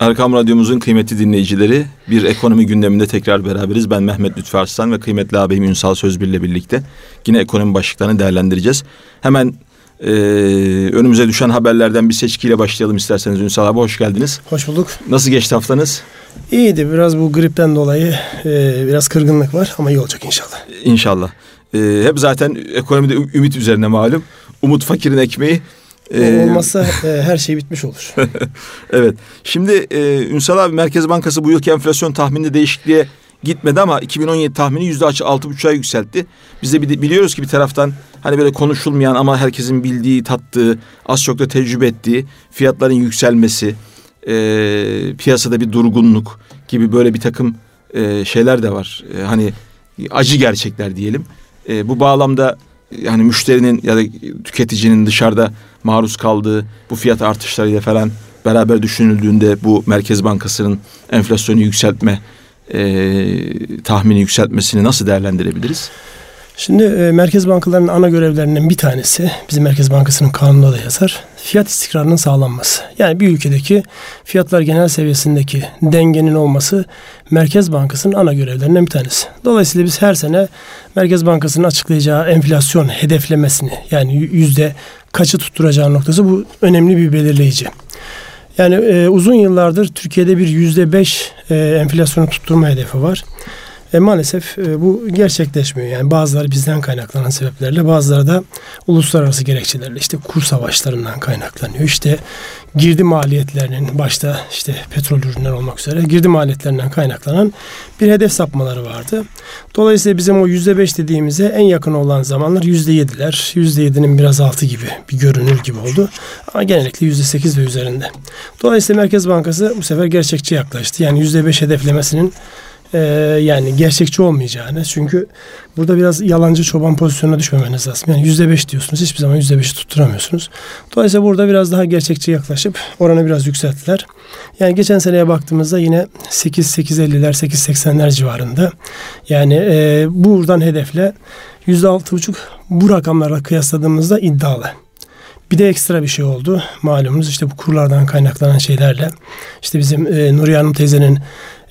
Erkam Radyomuzun kıymetli dinleyicileri bir ekonomi gündeminde tekrar beraberiz. Ben Mehmet Lütfü Arslan ve kıymetli ağabeyim Ünsal Sözbir ile birlikte yine ekonomi başlıklarını değerlendireceğiz. Hemen e, önümüze düşen haberlerden bir seçkiyle başlayalım isterseniz Ünsal abi hoş geldiniz. Hoş bulduk. Nasıl geçti haftanız? İyiydi biraz bu gripten dolayı e, biraz kırgınlık var ama iyi olacak inşallah. İnşallah. E, hep zaten ekonomide ümit üzerine malum. Umut fakirin ekmeği. Ee, olmazsa e, her şey bitmiş olur. evet. Şimdi e, Ünsal abi Merkez Bankası bu yılki enflasyon tahmininde değişikliğe gitmedi ama 2017 tahmini yüzde altı buçuğa yükseltti. Biz de biliyoruz ki bir taraftan hani böyle konuşulmayan ama herkesin bildiği, tattığı, az çok da tecrübe ettiği fiyatların yükselmesi, e, piyasada bir durgunluk gibi böyle bir takım e, şeyler de var. E, hani acı gerçekler diyelim. E, bu bağlamda yani müşterinin ya da tüketicinin dışarıda maruz kaldığı bu fiyat artışlarıyla falan beraber düşünüldüğünde bu Merkez Bankası'nın enflasyonu yükseltme e, tahmini yükseltmesini nasıl değerlendirebiliriz? Şimdi e, merkez bankalarının ana görevlerinden bir tanesi bizim Merkez Bankası'nın kanununda da yazar. Fiyat istikrarının sağlanması. Yani bir ülkedeki fiyatlar genel seviyesindeki dengenin olması Merkez Bankası'nın ana görevlerinden bir tanesi. Dolayısıyla biz her sene Merkez Bankası'nın açıklayacağı enflasyon hedeflemesini yani yüzde kaçı tutturacağı noktası bu önemli bir belirleyici. Yani e, uzun yıllardır Türkiye'de bir yüzde beş e, enflasyonu tutturma hedefi var. E, maalesef e, bu gerçekleşmiyor. Yani bazıları bizden kaynaklanan sebeplerle bazıları da uluslararası gerekçelerle işte kur savaşlarından kaynaklanıyor. İşte girdi maliyetlerinin başta işte petrol ürünler olmak üzere girdi maliyetlerinden kaynaklanan bir hedef sapmaları vardı. Dolayısıyla bizim o yüzde beş dediğimize en yakın olan zamanlar yüzde yediler. Yüzde yedinin biraz altı gibi bir görünür gibi oldu. Ama genellikle yüzde sekiz ve üzerinde. Dolayısıyla Merkez Bankası bu sefer gerçekçi yaklaştı. Yani yüzde beş hedeflemesinin e, yani gerçekçi olmayacağını. Çünkü burada biraz yalancı çoban pozisyonuna düşmemeniz lazım. Yani yüzde beş diyorsunuz. Hiçbir zaman yüzde beşi tutturamıyorsunuz. Dolayısıyla burada biraz daha gerçekçi yaklaşıp oranı biraz yükselttiler. Yani geçen seneye baktığımızda yine 8-8.50'ler 8.80'ler civarında. Yani e, buradan hedefle yüzde altı buçuk bu rakamlarla kıyasladığımızda iddialı. Bir de ekstra bir şey oldu. Malumunuz işte bu kurlardan kaynaklanan şeylerle. işte bizim e, Nuriye Hanım teyzenin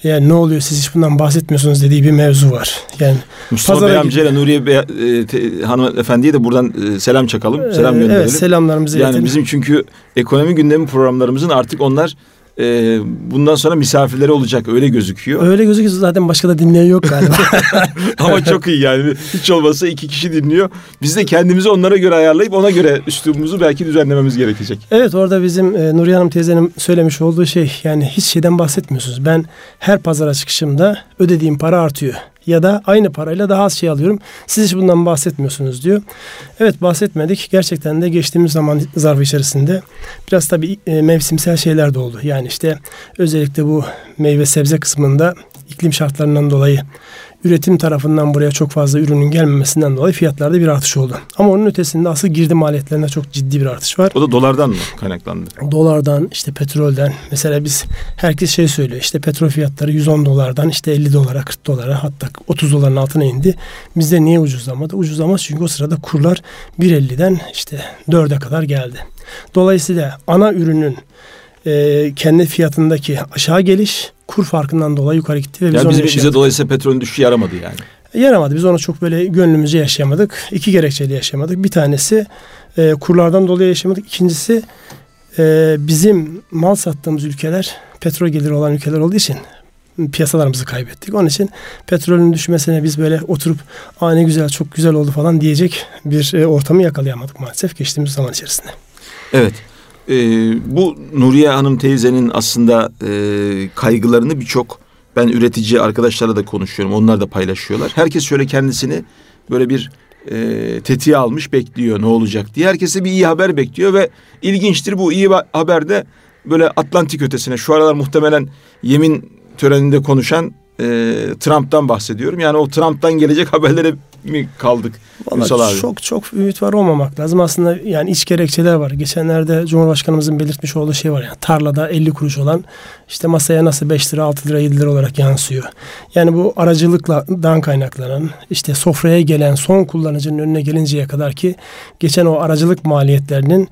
yani ne oluyor siz hiç bundan bahsetmiyorsunuz dediği bir mevzu var. Yani Mustafa Bey amcayla Nuriye Bey, e, te, hanımefendiye de buradan e, selam çakalım. Selam gönderelim. Evet selamlarımızı Yani iletelim. bizim çünkü ekonomi gündemi programlarımızın artık onlar e, bundan sonra misafirleri olacak öyle gözüküyor. Öyle gözüküyor zaten başka da dinleyen yok galiba. Ama çok iyi yani hiç olmazsa iki kişi dinliyor. Biz de kendimizi onlara göre ayarlayıp ona göre üslubumuzu belki düzenlememiz gerekecek. Evet orada bizim e, Nuriye Hanım teyzenin söylemiş olduğu şey yani hiç şeyden bahsetmiyorsunuz. Ben her pazara çıkışımda ödediğim para artıyor ya da aynı parayla daha az şey alıyorum. Siz hiç bundan bahsetmiyorsunuz diyor. Evet bahsetmedik. Gerçekten de geçtiğimiz zaman zarfı içerisinde biraz tabii e, mevsimsel şeyler de oldu. Yani işte özellikle bu meyve sebze kısmında iklim şartlarından dolayı üretim tarafından buraya çok fazla ürünün gelmemesinden dolayı fiyatlarda bir artış oldu. Ama onun ötesinde asıl girdi maliyetlerinde çok ciddi bir artış var. O da dolardan mı kaynaklandı? Dolardan işte petrolden. Mesela biz herkes şey söylüyor işte petrol fiyatları 110 dolardan işte 50 dolara 40 dolara hatta 30 doların altına indi. Bizde niye ucuzlamadı? Ucuzlamaz çünkü o sırada kurlar 1.50'den işte 4'e kadar geldi. Dolayısıyla ana ürünün e, kendi fiyatındaki aşağı geliş kur farkından dolayı yukarı gitti. Ve biz yani bize, bize dolayısıyla petrolün düşüşü yaramadı yani. Yaramadı. Biz onu çok böyle gönlümüzce yaşayamadık. İki gerekçeyle yaşayamadık. Bir tanesi e, kurlardan dolayı yaşayamadık. İkincisi e, bizim mal sattığımız ülkeler petrol geliri olan ülkeler olduğu için piyasalarımızı kaybettik. Onun için petrolün düşmesine biz böyle oturup aa ne güzel çok güzel oldu falan diyecek bir e, ortamı yakalayamadık maalesef geçtiğimiz zaman içerisinde. Evet. E, bu Nuriye Hanım teyzenin aslında e, kaygılarını birçok ben üretici arkadaşlarla da konuşuyorum. Onlar da paylaşıyorlar. Herkes şöyle kendisini böyle bir e, tetiğe almış bekliyor ne olacak diye. Herkese bir iyi haber bekliyor ve ilginçtir bu iyi haber de böyle Atlantik ötesine şu aralar muhtemelen yemin töreninde konuşan e, Trump'tan bahsediyorum. Yani o Trump'tan gelecek haberlere mi kaldık Vallahi abi? Çok çok ümit var olmamak lazım. Aslında yani iç gerekçeler var. Geçenlerde Cumhurbaşkanımızın belirtmiş olduğu şey var. Yani tarlada 50 kuruş olan işte masaya nasıl 5 lira 6 lira 7 lira olarak yansıyor. Yani bu aracılıktan kaynaklanan işte sofraya gelen son kullanıcının önüne gelinceye kadar ki geçen o aracılık maliyetlerinin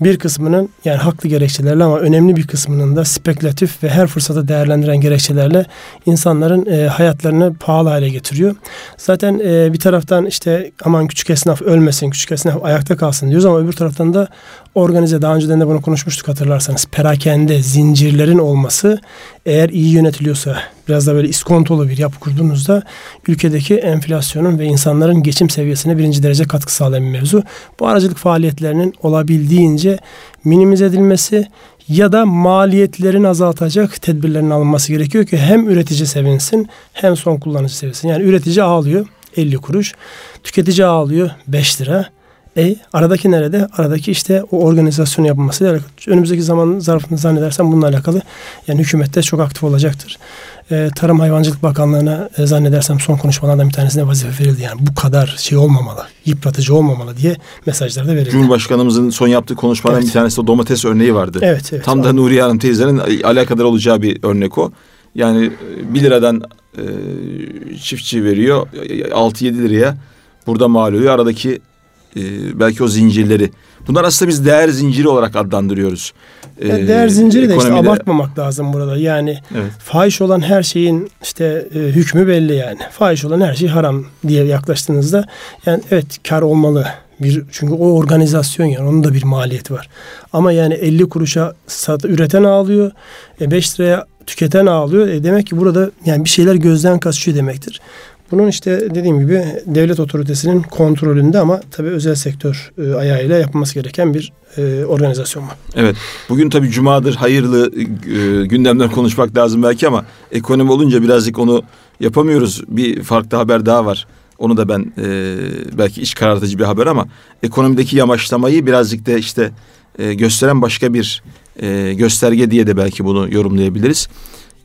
bir kısmının yani haklı gerekçelerle ama önemli bir kısmının da spekülatif ve her fırsatı değerlendiren gerekçelerle insanların e, hayatlarını pahalı hale getiriyor. Zaten e, bir taraftan işte aman küçük esnaf ölmesin, küçük esnaf ayakta kalsın diyoruz ama öbür taraftan da organize daha önceden de bunu konuşmuştuk hatırlarsanız perakende zincirlerin olması eğer iyi yönetiliyorsa biraz da böyle iskontolu bir yapı kurduğunuzda ülkedeki enflasyonun ve insanların geçim seviyesine birinci derece katkı sağlayan bir mevzu. Bu aracılık faaliyetlerinin olabildiğince minimize edilmesi ya da maliyetlerini azaltacak tedbirlerin alınması gerekiyor ki hem üretici sevinsin hem son kullanıcı sevinsin. Yani üretici ağlıyor 50 kuruş, tüketici ağlıyor 5 lira. E aradaki nerede? Aradaki işte o organizasyonu yapılması. Yani önümüzdeki zaman zarfını zannedersem bununla alakalı yani hükümette çok aktif olacaktır. E, Tarım Hayvancılık Bakanlığı'na e, zannedersem son konuşmalardan bir tanesine vazife verildi. Yani bu kadar şey olmamalı, yıpratıcı olmamalı diye mesajlar da verildi. Cumhurbaşkanımızın son yaptığı konuşmadan evet. bir tanesi de domates örneği vardı. Evet, evet. Tam da Nuriye Hanım teyzenin alakadar olacağı bir örnek o. Yani 1 liradan e, çiftçi veriyor 6-7 liraya burada mal oluyor. Aradaki e, belki o zincirleri. Bunlar aslında biz değer zinciri olarak adlandırıyoruz. Yani değer zinciri de işte abartmamak lazım burada. Yani evet. fahiş olan her şeyin işte e, hükmü belli yani. Fahiş olan her şey haram diye yaklaştığınızda yani evet kar olmalı. Bir, çünkü o organizasyon yani onun da bir maliyeti var. Ama yani 50 kuruşa sat, üreten ağlıyor. E 5 liraya tüketen ağlıyor. E demek ki burada yani bir şeyler gözden kaçıyor demektir. Bunun işte dediğim gibi devlet otoritesinin kontrolünde ama tabii özel sektör e, ayağıyla yapılması gereken bir e, organizasyon var. Evet. Bugün tabii cumadır hayırlı e, gündemler konuşmak lazım belki ama ekonomi olunca birazcık onu yapamıyoruz. Bir farklı haber daha var. Onu da ben e, belki iç karartıcı bir haber ama ekonomideki yamaçlamayı birazcık da işte e, gösteren başka bir e, gösterge diye de belki bunu yorumlayabiliriz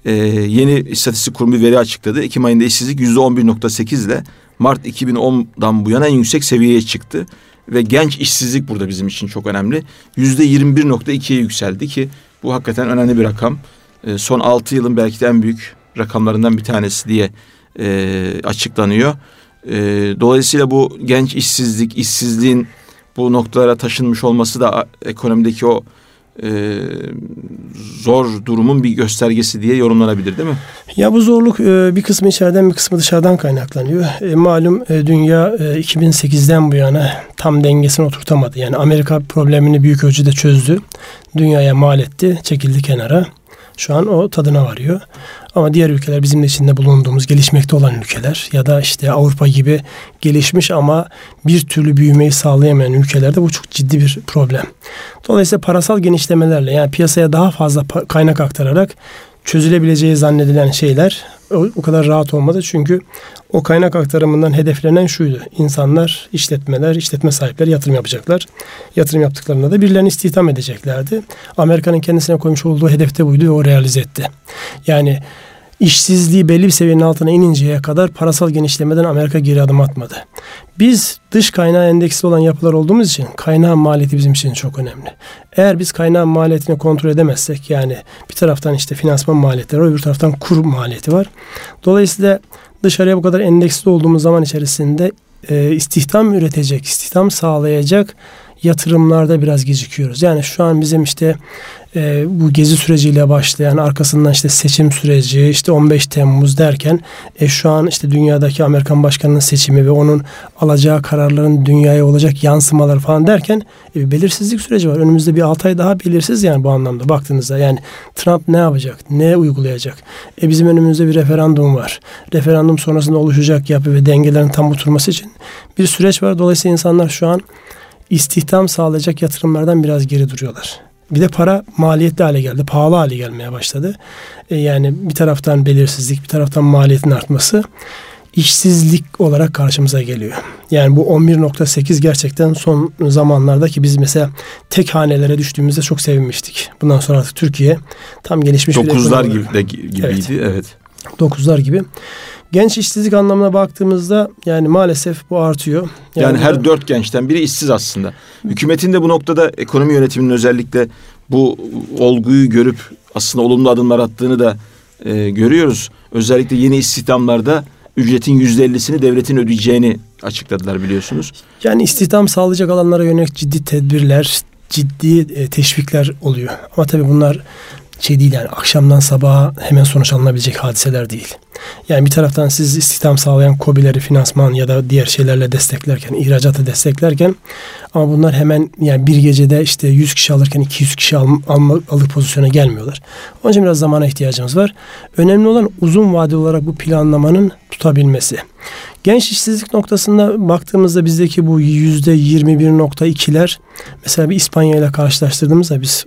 e, yeni istatistik kurumu bir veri açıkladı. Ekim ayında işsizlik yüzde 11.8 ile Mart 2010'dan bu yana en yüksek seviyeye çıktı. Ve genç işsizlik burada bizim için çok önemli. Yüzde 21.2'ye yükseldi ki bu hakikaten önemli bir rakam. E, son 6 yılın belki de en büyük rakamlarından bir tanesi diye e, açıklanıyor. E, dolayısıyla bu genç işsizlik, işsizliğin bu noktalara taşınmış olması da ekonomideki o e, zor durumun bir göstergesi diye yorumlanabilir değil mi? Ya bu zorluk e, bir kısmı içeriden bir kısmı dışarıdan kaynaklanıyor. E, malum e, dünya e, 2008'den bu yana tam dengesini oturtamadı. Yani Amerika problemini büyük ölçüde çözdü. Dünyaya mal etti, çekildi kenara. Şu an o tadına varıyor. Ama diğer ülkeler bizim de içinde bulunduğumuz gelişmekte olan ülkeler ya da işte Avrupa gibi gelişmiş ama bir türlü büyümeyi sağlayamayan ülkelerde bu çok ciddi bir problem. Dolayısıyla parasal genişlemelerle yani piyasaya daha fazla kaynak aktararak çözülebileceği zannedilen şeyler o, o kadar rahat olmadı. Çünkü o kaynak aktarımından hedeflenen şuydu. İnsanlar, işletmeler, işletme sahipleri yatırım yapacaklar. Yatırım yaptıklarında da birilerini istihdam edeceklerdi. Amerika'nın kendisine koymuş olduğu hedefte buydu ve o realize etti. Yani işsizliği belli bir seviyenin altına ininceye kadar parasal genişlemeden Amerika geri adım atmadı. Biz dış kaynağı endeksli olan yapılar olduğumuz için kaynağın maliyeti bizim için çok önemli. Eğer biz kaynağın maliyetini kontrol edemezsek yani bir taraftan işte finansman maliyetleri öbür taraftan kur maliyeti var. Dolayısıyla dışarıya bu kadar endeksli olduğumuz zaman içerisinde e, istihdam üretecek, istihdam sağlayacak yatırımlarda biraz gecikiyoruz. Yani şu an bizim işte e, bu gezi süreciyle başlayan arkasından işte seçim süreci işte 15 Temmuz derken e, şu an işte dünyadaki Amerikan başkanının seçimi ve onun alacağı kararların dünyaya olacak yansımaları falan derken e, bir belirsizlik süreci var. Önümüzde bir 6 ay daha belirsiz yani bu anlamda baktığınızda yani Trump ne yapacak? Ne uygulayacak? E, bizim önümüzde bir referandum var. Referandum sonrasında oluşacak yapı ve dengelerin tam oturması için bir süreç var. Dolayısıyla insanlar şu an istihdam sağlayacak yatırımlardan biraz geri duruyorlar. Bir de para maliyetli hale geldi. Pahalı hale gelmeye başladı. E yani bir taraftan belirsizlik, bir taraftan maliyetin artması işsizlik olarak karşımıza geliyor. Yani bu 11.8 gerçekten son zamanlarda ki biz mesela tek hanelere düştüğümüzde çok sevinmiştik. Bundan sonra artık Türkiye tam gelişmiş Dokuzlar bir gibi de gibiydi. Evet. evet. Dokuzlar gibi Genç işsizlik anlamına baktığımızda yani maalesef bu artıyor. Yani, yani her dört gençten biri işsiz aslında. Hükümetin de bu noktada ekonomi yönetiminin özellikle bu olguyu görüp aslında olumlu adımlar attığını da e, görüyoruz. Özellikle yeni istihdamlarda ücretin yüzde ellisini devletin ödeyeceğini açıkladılar biliyorsunuz. Yani istihdam sağlayacak alanlara yönelik ciddi tedbirler, ciddi e, teşvikler oluyor. Ama tabii bunlar şey değil yani akşamdan sabaha hemen sonuç alınabilecek hadiseler değil. Yani bir taraftan siz istihdam sağlayan kobileri finansman ya da diğer şeylerle desteklerken, ihracatı desteklerken ama bunlar hemen yani bir gecede işte 100 kişi alırken 200 kişi al, alma, alır pozisyona gelmiyorlar. Onun için biraz zamana ihtiyacımız var. Önemli olan uzun vadeli olarak bu planlamanın tutabilmesi. Genç işsizlik noktasında baktığımızda bizdeki bu yüzde 21.2'ler mesela bir İspanya ile karşılaştırdığımızda biz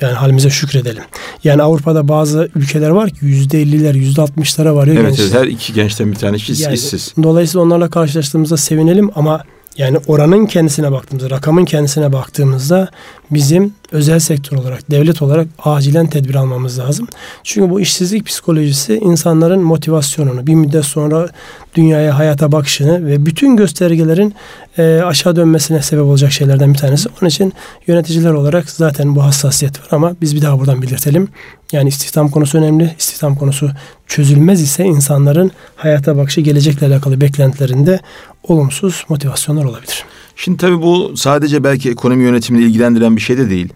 yani halimize şükredelim. Yani Avrupa'da bazı ülkeler var ki yüzde elliler, yüzde altmışlara varıyor. Evet, evet her iki gençten bir tanesi yani, işsiz. Dolayısıyla onlarla karşılaştığımızda sevinelim ama yani oranın kendisine baktığımızda, rakamın kendisine baktığımızda bizim özel sektör olarak, devlet olarak acilen tedbir almamız lazım. Çünkü bu işsizlik psikolojisi insanların motivasyonunu, bir müddet sonra dünyaya, hayata bakışını ve bütün göstergelerin e, aşağı dönmesine sebep olacak şeylerden bir tanesi. Onun için yöneticiler olarak zaten bu hassasiyet var ama biz bir daha buradan belirtelim. Yani istihdam konusu önemli. İstihdam konusu çözülmez ise insanların hayata bakışı, gelecekle alakalı beklentilerinde olumsuz motivasyonlar olabilir. Şimdi tabii bu sadece belki ekonomi yönetimini ilgilendiren bir şey de değil.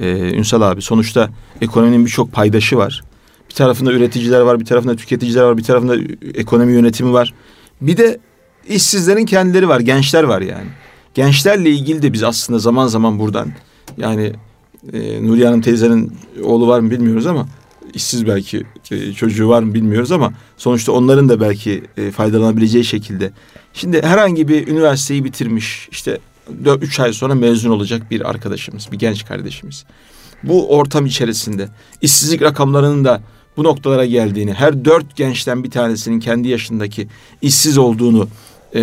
Ee, Ünsal abi sonuçta ekonominin birçok paydaşı var. Bir tarafında üreticiler var, bir tarafında tüketiciler var, bir tarafında ekonomi yönetimi var. Bir de işsizlerin kendileri var, gençler var yani. Gençlerle ilgili de biz aslında zaman zaman buradan yani e, Nuriye Hanım teyzenin oğlu var mı bilmiyoruz ama işsiz belki e, çocuğu var mı bilmiyoruz ama sonuçta onların da belki e, faydalanabileceği şekilde. Şimdi herhangi bir üniversiteyi bitirmiş işte 4-3 ay sonra mezun olacak bir arkadaşımız, bir genç kardeşimiz. Bu ortam içerisinde işsizlik rakamlarının da bu noktalara geldiğini, her dört gençten bir tanesinin kendi yaşındaki işsiz olduğunu e,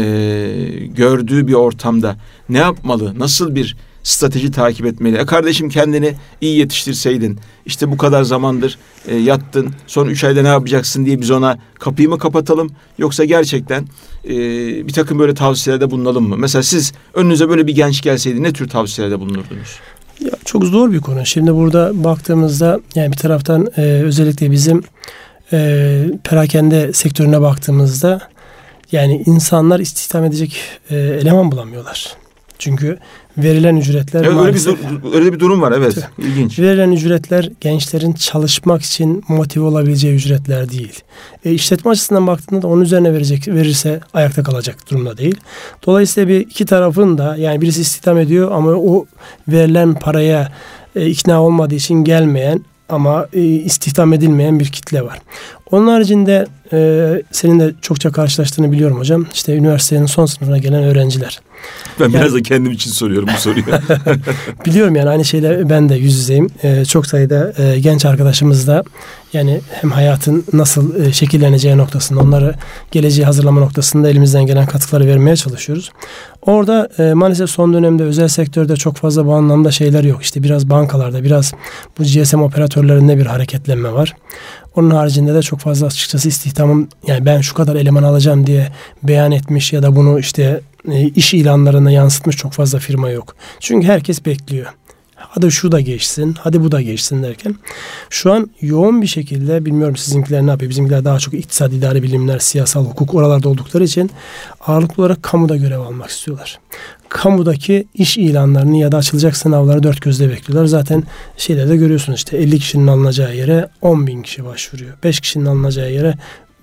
gördüğü bir ortamda ne yapmalı, nasıl bir strateji takip etmeli. E kardeşim kendini iyi yetiştirseydin, işte bu kadar zamandır e, yattın, son üç ayda ne yapacaksın diye biz ona kapıyı mı kapatalım, yoksa gerçekten e, bir takım böyle tavsiyelerde bulunalım mı? Mesela siz önünüze böyle bir genç gelseydi ne tür tavsiyelerde bulunurdunuz? Ya çok zor bir konu. Şimdi burada baktığımızda yani bir taraftan e, özellikle bizim e, perakende sektörüne baktığımızda yani insanlar istihdam edecek e, eleman bulamıyorlar. Çünkü verilen ücretler evet, maalesef, öyle bir öyle bir durum var evet. İlginç. Verilen ücretler gençlerin çalışmak için motive olabileceği ücretler değil. E, işletme açısından baktığında da onun üzerine verecek verirse ayakta kalacak durumda değil. Dolayısıyla bir iki tarafın da yani birisi istihdam ediyor ama o verilen paraya e, ikna olmadığı için gelmeyen ama e, istihdam edilmeyen bir kitle var. Onun haricinde e, senin de çokça karşılaştığını biliyorum hocam. İşte üniversitenin son sınıfına gelen öğrenciler. Ben yani, biraz da kendim için soruyorum bu soruyu. biliyorum yani aynı şeyle ben de yüz yüzeyim. Ee, çok sayıda e, genç arkadaşımız da yani hem hayatın nasıl e, şekilleneceği noktasında onları geleceği hazırlama noktasında elimizden gelen katkıları vermeye çalışıyoruz. Orada e, maalesef son dönemde özel sektörde çok fazla bu anlamda şeyler yok. İşte biraz bankalarda biraz bu GSM operatörlerinde bir hareketlenme var. Onun haricinde de çok fazla açıkçası istihdamım yani ben şu kadar eleman alacağım diye beyan etmiş ya da bunu işte e, iş ilanlarına yansıtmış çok fazla firma yok. Çünkü herkes bekliyor. Hadi şu da geçsin, hadi bu da geçsin derken. Şu an yoğun bir şekilde bilmiyorum sizinkiler ne yapıyor. Bizimkiler daha çok iktisat, idari bilimler, siyasal hukuk oralarda oldukları için ağırlıklı olarak kamuda görev almak istiyorlar. Kamudaki iş ilanlarını ya da açılacak sınavları dört gözle bekliyorlar. Zaten şeylerde görüyorsunuz işte 50 kişinin alınacağı yere 10 bin kişi başvuruyor. 5 kişinin alınacağı yere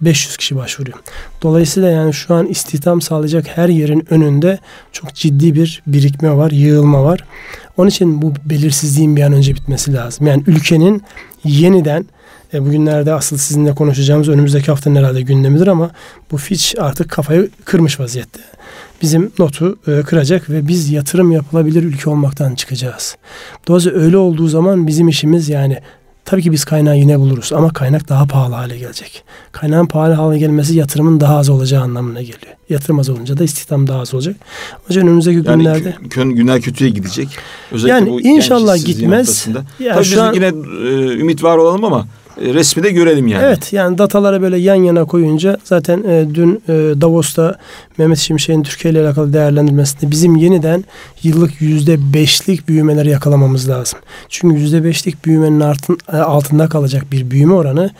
500 kişi başvuruyor. Dolayısıyla yani şu an istihdam sağlayacak her yerin önünde çok ciddi bir birikme var, yığılma var. Onun için bu belirsizliğin bir an önce bitmesi lazım. Yani ülkenin yeniden e, bugünlerde asıl sizinle konuşacağımız önümüzdeki haftanın herhalde gündemidir ama bu Fitch artık kafayı kırmış vaziyette. Bizim notu e, kıracak ve biz yatırım yapılabilir ülke olmaktan çıkacağız. Dolayısıyla öyle olduğu zaman bizim işimiz yani Tabii ki biz kaynağı yine buluruz ama kaynak daha pahalı hale gelecek. Kaynağın pahalı hale gelmesi yatırımın daha az olacağı anlamına geliyor. Yatırım az olunca da istihdam daha az olacak. O yüzden önümüzdeki yani günlerde... Yani günler kötüye gidecek. Özellikle yani bu inşallah gitmez. Yani Tabii biz an... yine e, ümit var olalım ama resmi de görelim yani. Evet yani dataları böyle yan yana koyunca zaten e, dün e, Davos'ta Mehmet Şimşek'in Türkiye ile alakalı değerlendirmesinde bizim yeniden yıllık yüzde beşlik büyümeleri yakalamamız lazım. Çünkü yüzde beşlik büyümenin altın, e, altında kalacak bir büyüme oranı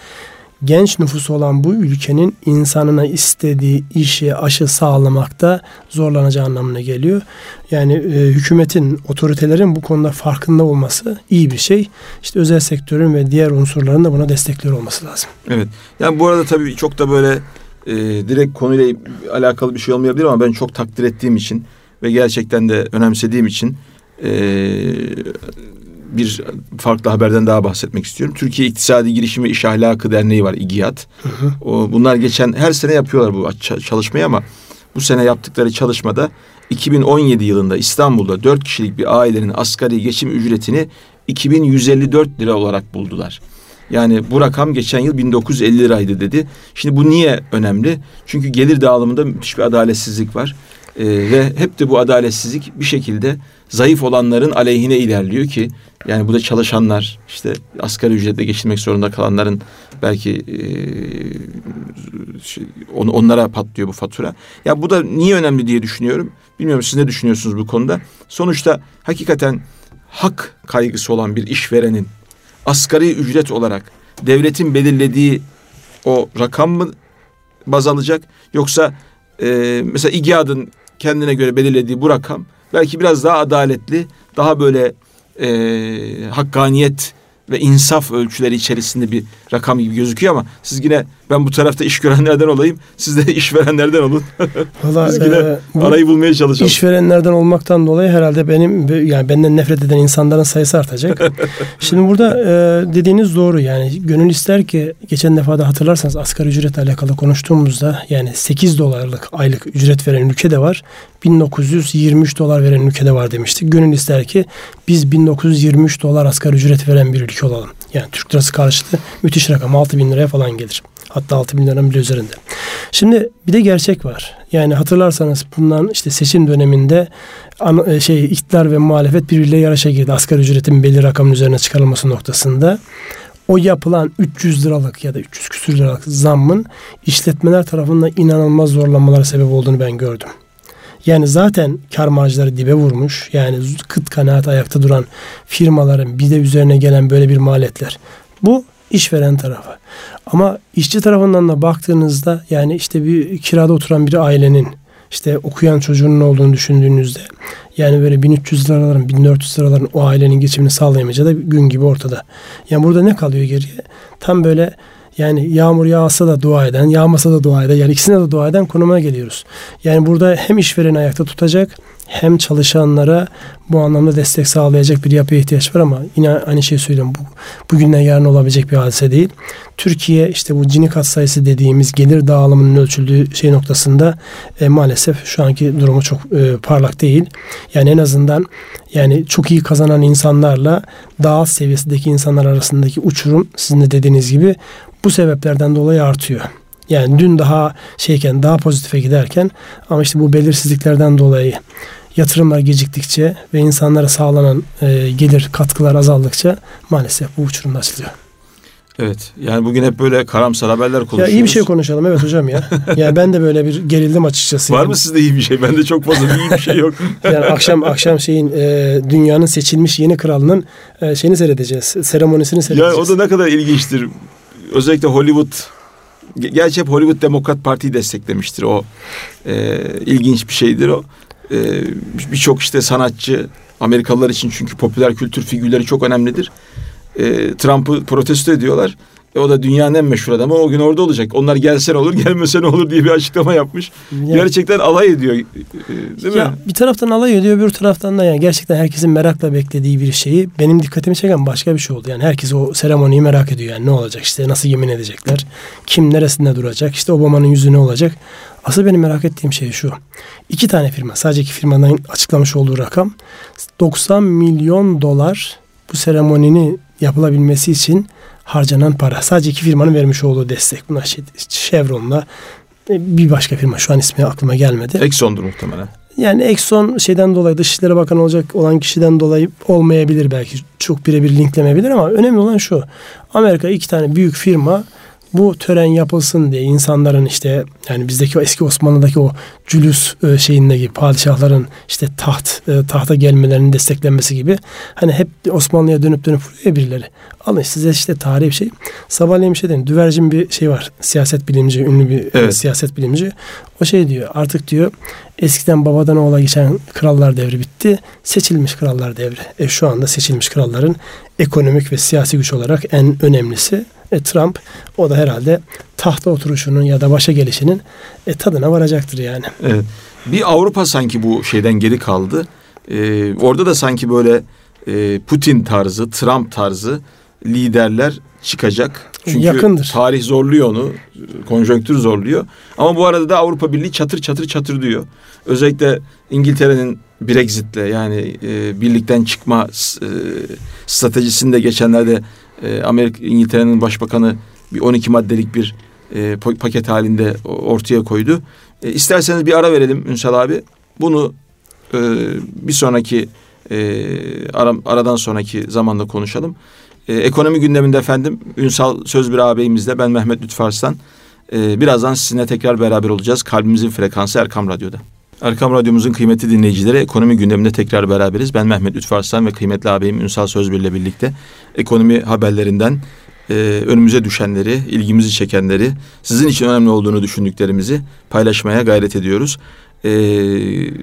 genç nüfusu olan bu ülkenin insanına istediği işi aşı sağlamakta zorlanacağı anlamına geliyor. Yani e, hükümetin, otoritelerin bu konuda farkında olması iyi bir şey. İşte özel sektörün ve diğer unsurların da buna destekliyor olması lazım. Evet. Yani bu arada tabii çok da böyle e, direkt konuyla alakalı bir şey olmayabilir ama ben çok takdir ettiğim için ve gerçekten de önemsediğim için e, bir farklı haberden daha bahsetmek istiyorum. Türkiye İktisadi Girişim ve İş Ahlakı Derneği var İGİAD. O, bunlar geçen her sene yapıyorlar bu çalışmayı ama bu sene yaptıkları çalışmada 2017 yılında İstanbul'da 4 kişilik bir ailenin asgari geçim ücretini 2154 lira olarak buldular. Yani bu rakam geçen yıl 1950 liraydı dedi. Şimdi bu niye önemli? Çünkü gelir dağılımında müthiş bir adaletsizlik var. Ee, ve hep de bu adaletsizlik bir şekilde zayıf olanların aleyhine ilerliyor ki yani bu da çalışanlar işte asgari ücretle geçinmek zorunda kalanların belki e, şey, on, onlara patlıyor bu fatura. Ya bu da niye önemli diye düşünüyorum. Bilmiyorum siz ne düşünüyorsunuz bu konuda. Sonuçta hakikaten hak kaygısı olan bir işverenin asgari ücret olarak devletin belirlediği o rakam mı baz alacak yoksa e, mesela İGAD'ın kendine göre belirlediği bu rakam belki biraz daha adaletli, daha böyle e, hakkaniyet ve insaf ölçüleri içerisinde bir rakam gibi gözüküyor ama siz yine ben bu tarafta iş görenlerden olayım. Siz de işverenlerden olun. Valla e, arayı bulmaya çalışalım. İşverenlerden olmaktan dolayı herhalde benim yani benden nefret eden insanların sayısı artacak. Şimdi burada e, dediğiniz doğru yani gönül ister ki geçen defa da hatırlarsanız asgari ücretle alakalı konuştuğumuzda yani 8 dolarlık aylık ücret veren ülke de var. 1923 dolar veren ülke de var demiştik. Gönül ister ki biz 1923 dolar asgari ücret veren bir ülke olalım. Yani Türk lirası karşılığı müthiş rakam 6 bin liraya falan gelir. Hatta 6 bin liranın bile üzerinde. Şimdi bir de gerçek var. Yani hatırlarsanız bundan işte seçim döneminde e, şey iktidar ve muhalefet birbiriyle yarışa girdi. Asgari ücretin belli rakamın üzerine çıkarılması noktasında. O yapılan 300 liralık ya da 300 küsür liralık zammın işletmeler tarafından inanılmaz zorlanmalara sebep olduğunu ben gördüm. Yani zaten kar marjları dibe vurmuş. Yani kıt kanaat ayakta duran firmaların bir de üzerine gelen böyle bir maliyetler. Bu işveren tarafı. Ama işçi tarafından da baktığınızda yani işte bir kirada oturan bir ailenin işte okuyan çocuğunun olduğunu düşündüğünüzde yani böyle 1300 liraların 1400 liraların o ailenin geçimini sağlayamayacağı da gün gibi ortada. Yani burada ne kalıyor geriye? Tam böyle yani yağmur yağsa da dua eden, yağmasa da dua eden, yani ikisine de dua eden konuma geliyoruz. Yani burada hem işvereni ayakta tutacak hem çalışanlara bu anlamda destek sağlayacak bir yapıya ihtiyaç var ama yine aynı şeyi söylüyorum. Bu, bugünden yarın olabilecek bir hadise değil. Türkiye işte bu Gini kat sayısı dediğimiz gelir dağılımının ölçüldüğü şey noktasında e, maalesef şu anki durumu çok e, parlak değil. Yani en azından yani çok iyi kazanan insanlarla daha seviyesindeki insanlar arasındaki uçurum sizin de dediğiniz gibi bu sebeplerden dolayı artıyor. Yani dün daha şeyken daha pozitife giderken ama işte bu belirsizliklerden dolayı yatırımlar geciktikçe ve insanlara sağlanan e, gelir katkılar azaldıkça maalesef bu uçurum açılıyor. Evet. Yani bugün hep böyle karamsar haberler konuşuyoruz. Ya iyi bir şey konuşalım evet hocam ya. ya ben de böyle bir gerildim açıkçası. Var yani. mı sizde iyi bir şey? Bende çok fazla iyi bir şey yok. yani akşam akşam şeyin e, dünyanın seçilmiş yeni kralının e, şeyini seyredeceğiz. Seremonisini seyredeceğiz. Ya o da ne kadar ilginçtir. Özellikle Hollywood Gerçi hep Hollywood Demokrat Parti'yi desteklemiştir. O e, ilginç bir şeydir o. E, Birçok işte sanatçı Amerikalılar için çünkü popüler kültür figürleri çok önemlidir. E, Trump'ı protesto ediyorlar. E, o da dünyanın en meşhur adamı. O gün orada olacak. Onlar gelse ne olur, gelmese ne olur diye bir açıklama yapmış. Yani, gerçekten alay ediyor. E, değil ya, mi? Bir taraftan alay ediyor, bir taraftan da yani gerçekten herkesin merakla beklediği bir şeyi benim dikkatimi çeken başka bir şey oldu. Yani herkes o seremoniyi merak ediyor. Yani ne olacak işte nasıl yemin edecekler? Kim neresinde duracak? İşte Obama'nın yüzü ne olacak? Asıl benim merak ettiğim şey şu. İki tane firma, sadece iki firmanın açıklamış olduğu rakam 90 milyon dolar bu seremoninin yapılabilmesi için harcanan para. Sadece iki firmanın vermiş olduğu destek. Bunlar şey, Chevron'la e, bir başka firma şu an ismi aklıma gelmedi. Exxon'dur muhtemelen. Yani Exxon şeyden dolayı Dışişleri Bakanı olacak olan kişiden dolayı olmayabilir belki. Çok birebir linklemeyebilir ama önemli olan şu. Amerika iki tane büyük firma bu tören yapılsın diye insanların işte yani bizdeki o eski Osmanlı'daki o cülüs e, şeyindeki padişahların işte taht e, tahta gelmelerinin desteklenmesi gibi hani hep Osmanlı'ya dönüp dönüp vuruyor birileri. Alın size işte tarihi bir şey. Sabahleyin bir şey dedim. Düvercin bir şey var. Siyaset bilimci, ünlü bir e, evet. siyaset bilimci. O şey diyor. Artık diyor eskiden babadan oğula geçen krallar devri bitti. Seçilmiş krallar devri. E şu anda seçilmiş kralların ekonomik ve siyasi güç olarak en önemlisi e, Trump o da herhalde tahta oturuşunun ya da başa gelişinin e, tadına varacaktır yani. Evet. Bir Avrupa sanki bu şeyden geri kaldı. Ee, orada da sanki böyle e, Putin tarzı, Trump tarzı liderler çıkacak. Çünkü Yakındır. tarih zorluyor onu, konjonktür zorluyor. Ama bu arada da Avrupa Birliği çatır çatır çatır diyor. Özellikle İngiltere'nin Brexit'le yani e, birlikten çıkma e, stratejisinde geçenlerde e, Amerika İngiltere'nin başbakanı bir 12 maddelik bir e, paket halinde ortaya koydu. E, isterseniz bir ara verelim Ünsal abi. Bunu e, bir sonraki e, ara, aradan sonraki zamanda konuşalım. E, ekonomi gündeminde efendim Ünsal Sözbir ağabeyimizle ben Mehmet Lütfarslan. E, birazdan sizinle tekrar beraber olacağız. Kalbimizin frekansı Erkam Radyo'da. Erkam Radyomuzun kıymetli dinleyicileri ekonomi gündeminde tekrar beraberiz. Ben Mehmet Lütfarslan ve kıymetli ağabeyim Ünsal Sözbir ile birlikte ekonomi haberlerinden e, önümüze düşenleri, ilgimizi çekenleri, sizin için önemli olduğunu düşündüklerimizi paylaşmaya gayret ediyoruz. E,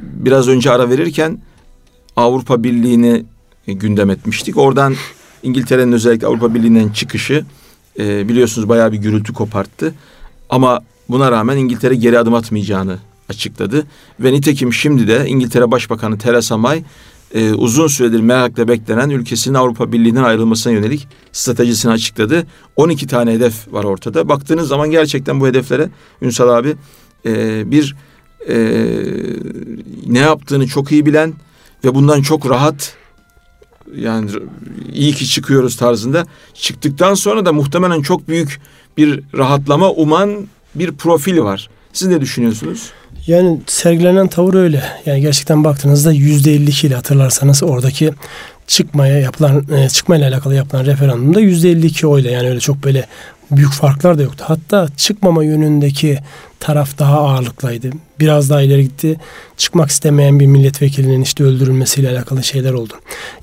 biraz önce ara verirken Avrupa Birliği'ni gündem etmiştik. Oradan İngiltere'nin özellikle Avrupa Birliği'nden çıkışı e, biliyorsunuz bayağı bir gürültü koparttı. Ama buna rağmen İngiltere geri adım atmayacağını açıkladı. Ve nitekim şimdi de İngiltere Başbakanı Theresa May e, uzun süredir merakla beklenen ülkesinin Avrupa Birliği'nden ayrılmasına yönelik stratejisini açıkladı. 12 tane hedef var ortada. Baktığınız zaman gerçekten bu hedeflere Ünsal abi e, bir e, ne yaptığını çok iyi bilen ve bundan çok rahat yani iyi ki çıkıyoruz tarzında çıktıktan sonra da muhtemelen çok büyük bir rahatlama uman bir profil var. Siz ne düşünüyorsunuz? Yani sergilenen tavır öyle. Yani gerçekten baktığınızda yüzde 52 ile hatırlarsanız oradaki çıkmaya yapılan e, çıkmayla alakalı yapılan referandumda yüzde 52 oyla yani öyle çok böyle büyük farklar da yoktu. Hatta çıkmama yönündeki taraf daha ağırlıklıydı. Biraz daha ileri gitti. Çıkmak istemeyen bir milletvekilinin işte öldürülmesiyle alakalı şeyler oldu.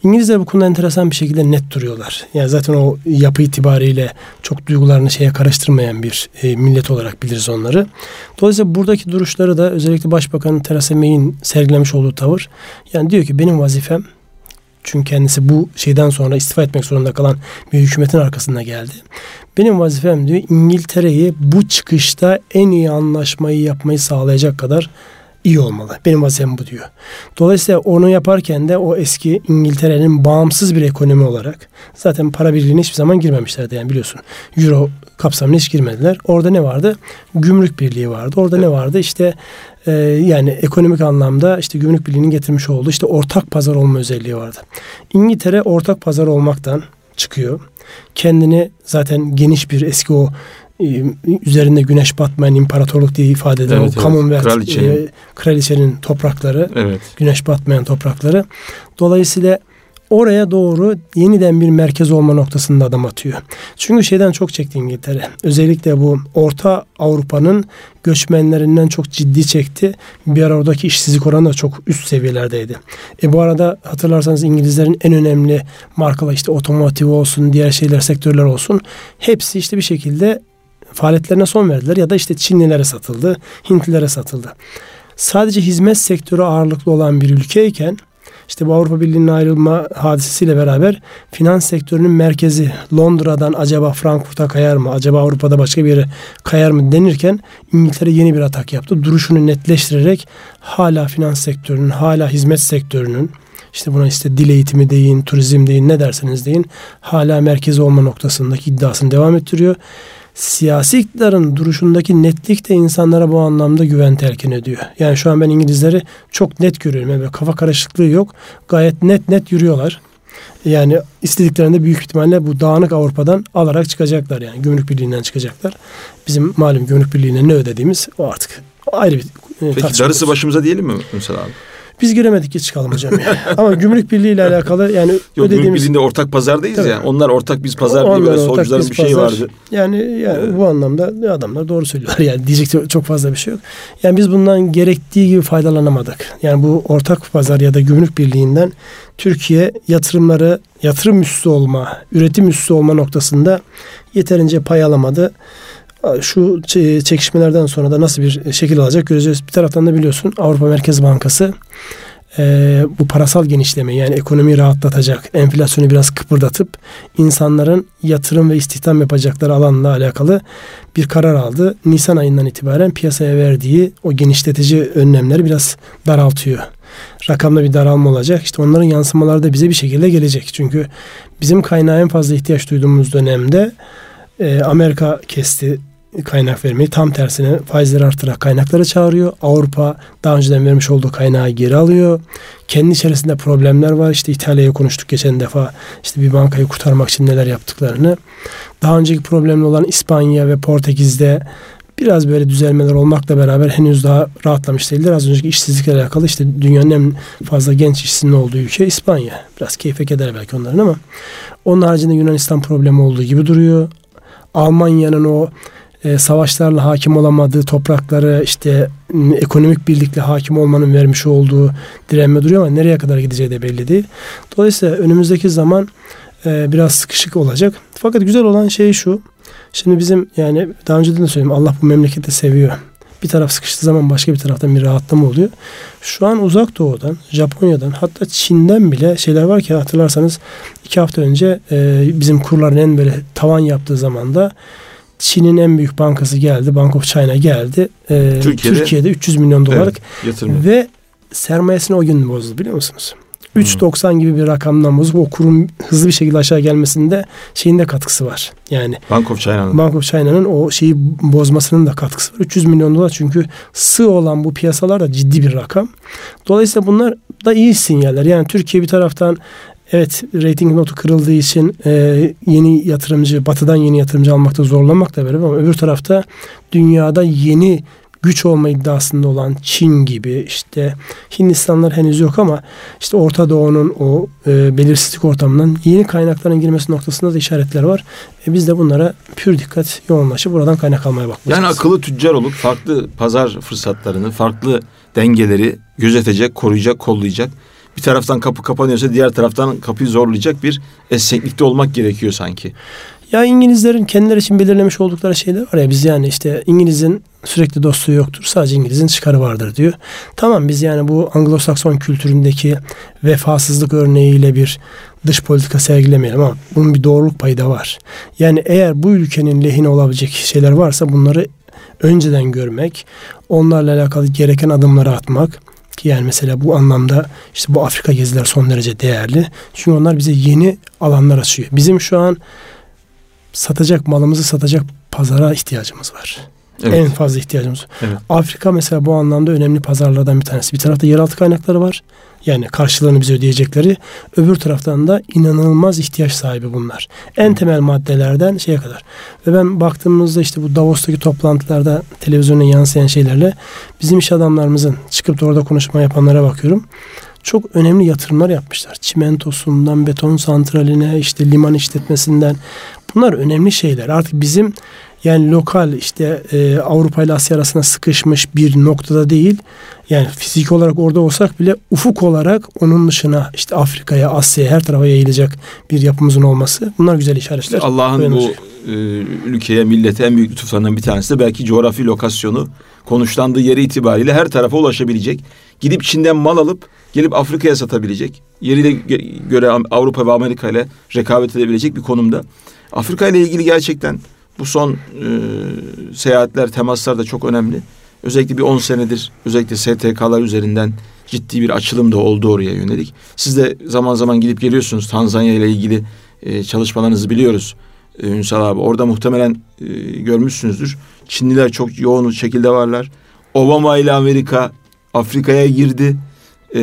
İngilizler bu konuda enteresan bir şekilde net duruyorlar. Yani zaten o yapı itibariyle çok duygularını şeye karıştırmayan bir e, millet olarak biliriz onları. Dolayısıyla buradaki duruşları da özellikle Başbakan Theresa May'in sergilemiş olduğu tavır yani diyor ki benim vazifem çünkü kendisi bu şeyden sonra istifa etmek zorunda kalan bir hükümetin arkasında geldi. Benim vazifem diyor İngiltere'yi bu çıkışta en iyi anlaşmayı yapmayı sağlayacak kadar iyi olmalı. Benim vazifem bu diyor. Dolayısıyla onu yaparken de o eski İngiltere'nin bağımsız bir ekonomi olarak zaten para birliğine hiçbir zaman girmemişlerdi yani biliyorsun. Euro kapsamına hiç girmediler. Orada ne vardı? Gümrük birliği vardı. Orada ne vardı? İşte e, yani ekonomik anlamda işte gümrük birliğinin getirmiş olduğu işte ortak pazar olma özelliği vardı. İngiltere ortak pazar olmaktan çıkıyor. Kendini zaten geniş bir eski o e, üzerinde güneş batmayan imparatorluk diye ifade eden evet, o evet. Commonwealth kraliçenin. E, kraliçenin toprakları, evet. güneş batmayan toprakları. Dolayısıyla oraya doğru yeniden bir merkez olma noktasında adım atıyor. Çünkü şeyden çok çekti İngiltere. Özellikle bu Orta Avrupa'nın göçmenlerinden çok ciddi çekti. Bir ara oradaki işsizlik oranı da çok üst seviyelerdeydi. E bu arada hatırlarsanız İngilizlerin en önemli markalar işte otomotiv olsun, diğer şeyler sektörler olsun hepsi işte bir şekilde faaliyetlerine son verdiler ya da işte Çinlilere satıldı, Hintlilere satıldı. Sadece hizmet sektörü ağırlıklı olan bir ülkeyken işte bu Avrupa Birliği'nin ayrılma hadisesiyle beraber finans sektörünün merkezi Londra'dan acaba Frankfurt'a kayar mı? Acaba Avrupa'da başka bir yere kayar mı denirken İngiltere yeni bir atak yaptı. Duruşunu netleştirerek hala finans sektörünün, hala hizmet sektörünün işte buna işte dil eğitimi deyin, turizm deyin, ne derseniz deyin hala merkezi olma noktasındaki iddiasını devam ettiriyor siyasi iktidarın duruşundaki netlik de insanlara bu anlamda güven telkin ediyor. Yani şu an ben İngilizleri çok net görüyorum. Yani kafa karışıklığı yok. Gayet net net yürüyorlar. Yani istediklerinde büyük ihtimalle bu dağınık Avrupa'dan alarak çıkacaklar yani. Gümrük Birliği'nden çıkacaklar. Bizim malum Gümrük Birliği'ne ne ödediğimiz o artık Ayrı bir e, Peki darısı başımıza diyelim mi Ünsal abi? Biz giremedik ki çıkalım hocam ya. Ama gümrük birliği ile alakalı yani Yok, ödediğimiz... Gümrük birliğinde ortak pazardayız tabii. ya. Onlar ortak biz pazar diye böyle solcuların bir şeyi vardı. Yani, yani evet. bu anlamda adamlar doğru söylüyorlar. Yani diyecek çok fazla bir şey yok. Yani biz bundan gerektiği gibi faydalanamadık. Yani bu ortak pazar ya da gümrük birliğinden Türkiye yatırımları yatırım üssü olma, üretim üssü olma noktasında yeterince pay alamadı şu çekişmelerden sonra da nasıl bir şekil alacak göreceğiz. Bir taraftan da biliyorsun Avrupa Merkez Bankası e, bu parasal genişleme yani ekonomiyi rahatlatacak, enflasyonu biraz kıpırdatıp insanların yatırım ve istihdam yapacakları alanla alakalı bir karar aldı. Nisan ayından itibaren piyasaya verdiği o genişletici önlemleri biraz daraltıyor. Rakamda bir daralma olacak. İşte onların yansımaları da bize bir şekilde gelecek. Çünkü bizim kaynağa en fazla ihtiyaç duyduğumuz dönemde e, Amerika kesti kaynak vermeyi. Tam tersine faizleri artırarak kaynakları çağırıyor. Avrupa daha önceden vermiş olduğu kaynağı geri alıyor. Kendi içerisinde problemler var. İşte İtalya'yı konuştuk geçen defa. İşte bir bankayı kurtarmak için neler yaptıklarını. Daha önceki problemli olan İspanya ve Portekiz'de biraz böyle düzelmeler olmakla beraber henüz daha rahatlamış değiller. Az önceki işsizlikle alakalı işte dünyanın en fazla genç işsizliğinin olduğu ülke İspanya. Biraz keyfe keder belki onların ama onun haricinde Yunanistan problemi olduğu gibi duruyor. Almanya'nın o e, savaşlarla hakim olamadığı toprakları işte ekonomik birlikle hakim olmanın vermiş olduğu direnme duruyor ama nereye kadar gideceği de belli değil. Dolayısıyla önümüzdeki zaman e, biraz sıkışık olacak. Fakat güzel olan şey şu. Şimdi bizim yani daha önceden de söyledim Allah bu memleketi seviyor. Bir taraf sıkıştığı zaman başka bir taraftan bir rahatlama oluyor. Şu an uzak doğudan, Japonya'dan hatta Çin'den bile şeyler var ki hatırlarsanız iki hafta önce e, bizim kurların en böyle tavan yaptığı zamanda Çin'in en büyük bankası geldi. Bank of China geldi. Ee, Türkiye'de, Türkiye'de 300 milyon dolarlık evet, ve sermayesini o gün bozdu biliyor musunuz? 3.90 gibi bir rakamdan bozup o kurum hızlı bir şekilde aşağı gelmesinde şeyin de katkısı var. Yani Bank of China'nın. Bank of China'nın o şeyi bozmasının da katkısı var. 300 milyon dolar çünkü sığ olan bu piyasalar da ciddi bir rakam. Dolayısıyla bunlar da iyi sinyaller. Yani Türkiye bir taraftan Evet rating notu kırıldığı için e, yeni yatırımcı, batıdan yeni yatırımcı almakta zorlanmakla beraber ama öbür tarafta dünyada yeni güç olma iddiasında olan Çin gibi işte Hindistanlar henüz yok ama işte Orta Doğu'nun o e, belirsizlik ortamından yeni kaynakların girmesi noktasında da işaretler var. E, biz de bunlara pür dikkat yoğunlaşıp buradan kaynak almaya bakmalıyız. Yani akıllı tüccar olup farklı pazar fırsatlarını, farklı dengeleri gözetecek, koruyacak, kollayacak bir taraftan kapı kapanıyorsa diğer taraftan kapıyı zorlayacak bir esneklikte olmak gerekiyor sanki. Ya İngilizlerin kendileri için belirlemiş oldukları şeyler var ya biz yani işte İngiliz'in sürekli dostluğu yoktur. Sadece İngiliz'in çıkarı vardır diyor. Tamam biz yani bu Anglo-Sakson kültüründeki vefasızlık örneğiyle bir dış politika sergilemeyelim ama bunun bir doğruluk payı da var. Yani eğer bu ülkenin lehine olabilecek şeyler varsa bunları önceden görmek, onlarla alakalı gereken adımları atmak, ki yani mesela bu anlamda işte bu Afrika geziler son derece değerli. Çünkü onlar bize yeni alanlar açıyor. Bizim şu an satacak malımızı satacak pazara ihtiyacımız var. Evet. En fazla ihtiyacımız. Evet. Afrika mesela bu anlamda önemli pazarlardan bir tanesi. Bir tarafta yeraltı kaynakları var. Yani karşılığını bize ödeyecekleri. Öbür taraftan da inanılmaz ihtiyaç sahibi bunlar. En temel maddelerden şeye kadar. Ve ben baktığımızda işte bu Davos'taki toplantılarda televizyona yansıyan şeylerle bizim iş adamlarımızın çıkıp da orada konuşma yapanlara bakıyorum çok önemli yatırımlar yapmışlar. Çimentosundan beton santraline işte liman işletmesinden bunlar önemli şeyler. Artık bizim yani lokal işte e, Avrupa ile Asya arasında sıkışmış bir noktada değil. Yani fizik olarak orada olsak bile ufuk olarak onun dışına işte Afrika'ya, Asya'ya her tarafa yayılacak bir yapımızın olması. Bunlar güzel işaretler. Allah'ın bu e, ülkeye, millete en büyük lütuflarından bir tanesi de belki coğrafi lokasyonu konuşlandığı yeri itibariyle her tarafa ulaşabilecek. Gidip Çin'den mal alıp gelip Afrika'ya satabilecek. Yeriyle göre Avrupa ve Amerika ile rekabet edebilecek bir konumda. Afrika ile ilgili gerçekten bu son e, seyahatler, temaslar da çok önemli. Özellikle bir 10 senedir özellikle STK'lar üzerinden ciddi bir açılım da oldu oraya yönelik. Siz de zaman zaman gidip geliyorsunuz Tanzanya ile ilgili e, çalışmalarınızı biliyoruz. E, Ünsal abi orada muhtemelen e, görmüşsünüzdür. Çinliler çok yoğun şekilde varlar. Obama ile Amerika Afrika'ya girdi. E,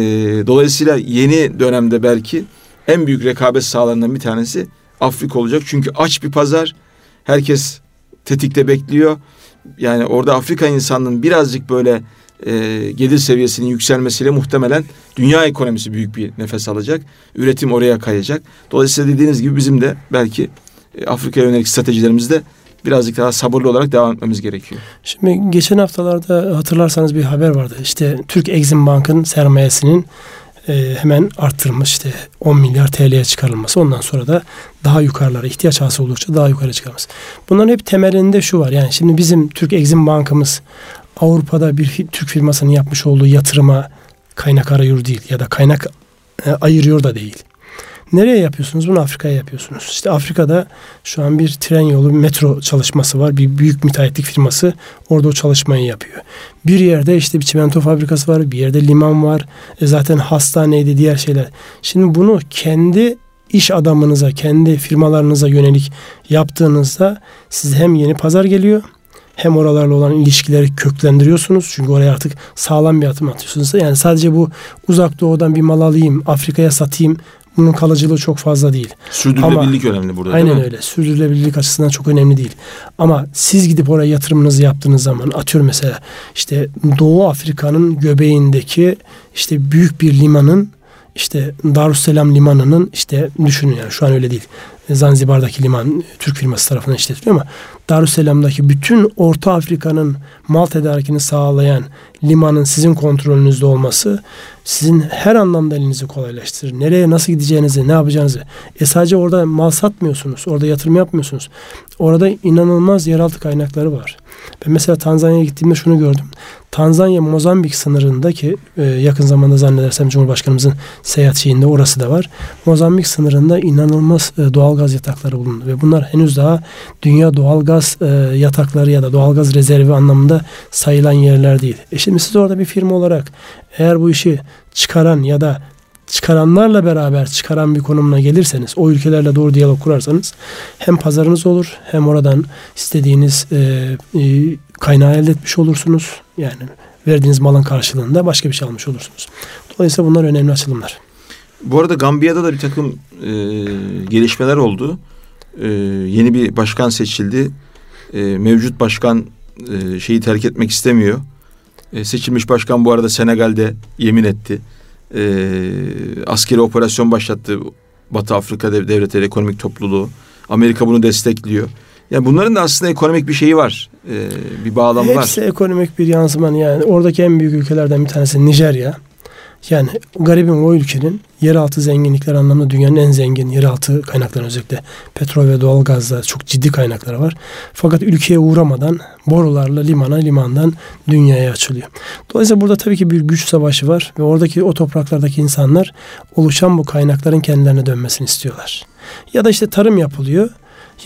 dolayısıyla yeni dönemde belki en büyük rekabet sahalarından bir tanesi Afrika olacak. Çünkü aç bir pazar Herkes tetikte bekliyor. yani orada Afrika insanının birazcık böyle e, gelir seviyesinin yükselmesiyle muhtemelen dünya ekonomisi büyük bir nefes alacak. Üretim oraya kayacak. Dolayısıyla dediğiniz gibi bizim de belki e, Afrika'ya yönelik stratejilerimizde birazcık daha sabırlı olarak devam etmemiz gerekiyor. Şimdi geçen haftalarda hatırlarsanız bir haber vardı. İşte Türk Exim Bank'ın sermayesinin e, hemen arttırılmış işte 10 milyar TL'ye çıkarılması. Ondan sonra da daha yukarılara ihtiyaç hasıl oldukça daha yukarı çıkarılması. Bunların hep temelinde şu var. Yani şimdi bizim Türk Exim Bank'ımız Avrupa'da bir Türk firmasının yapmış olduğu yatırıma kaynak arıyor değil ya da kaynak e, ayırıyor da değil. Nereye yapıyorsunuz? Bunu Afrika'ya yapıyorsunuz. İşte Afrika'da şu an bir tren yolu, metro çalışması var. Bir büyük müteahhitlik firması orada o çalışmayı yapıyor. Bir yerde işte bir çimento fabrikası var, bir yerde liman var. E zaten hastaneydi, diğer şeyler. Şimdi bunu kendi iş adamınıza, kendi firmalarınıza yönelik yaptığınızda size hem yeni pazar geliyor hem oralarla olan ilişkileri köklendiriyorsunuz. Çünkü oraya artık sağlam bir atım atıyorsunuz. Yani sadece bu uzak doğudan bir mal alayım, Afrika'ya satayım bunun kalıcılığı çok fazla değil. Sürdürülebilirlik Ama, önemli burada Aynen öyle. Sürdürülebilirlik açısından çok önemli değil. Ama siz gidip oraya yatırımınızı yaptığınız zaman atıyorum mesela işte Doğu Afrika'nın göbeğindeki işte büyük bir limanın işte Darüsselam limanının işte düşünün yani şu an öyle değil. Zanzibar'daki liman Türk firması tarafından işletiliyor ama Darüsselam'daki bütün Orta Afrika'nın mal tedarikini sağlayan limanın sizin kontrolünüzde olması sizin her anlamda elinizi kolaylaştırır. Nereye nasıl gideceğinizi, ne yapacağınızı. E sadece orada mal satmıyorsunuz. Orada yatırım yapmıyorsunuz. Orada inanılmaz yeraltı kaynakları var. Ben mesela Tanzanya'ya gittiğimde şunu gördüm. Tanzanya Mozambik sınırındaki e, yakın zamanda zannedersem Cumhurbaşkanımızın seyahat şeyinde orası da var. Mozambik sınırında inanılmaz e, doğal gaz yatakları bulundu ve bunlar henüz daha dünya doğal gaz e, yatakları ya da doğal gaz rezervi anlamında sayılan yerler değil. E şimdi siz orada bir firma olarak eğer bu işi çıkaran ya da çıkaranlarla beraber çıkaran bir konumuna gelirseniz, o ülkelerle doğru diyalog kurarsanız hem pazarınız olur hem oradan istediğiniz e, e, kaynağı elde etmiş olursunuz. Yani verdiğiniz malın karşılığında başka bir şey almış olursunuz. Dolayısıyla bunlar önemli açılımlar. Bu arada Gambiya'da da bir takım e, gelişmeler oldu. E, yeni bir başkan seçildi. E, mevcut başkan e, şeyi terk etmek istemiyor. E, seçilmiş başkan bu arada Senegal'de yemin etti. E, askeri operasyon başlattı Batı Afrika Devletleri Ekonomik Topluluğu. Amerika bunu destekliyor. Yani bunların da aslında ekonomik bir şeyi var. E, bir bağlamı Hepsi var. Hepsi ekonomik bir yansıman yani. Oradaki en büyük ülkelerden bir tanesi Nijerya. Yani garibim o ülkenin yeraltı zenginlikler anlamında dünyanın en zengin yeraltı kaynakları özellikle petrol ve doğal gazda çok ciddi kaynakları var. Fakat ülkeye uğramadan borularla limana limandan dünyaya açılıyor. Dolayısıyla burada tabii ki bir güç savaşı var ve oradaki o topraklardaki insanlar oluşan bu kaynakların kendilerine dönmesini istiyorlar. Ya da işte tarım yapılıyor.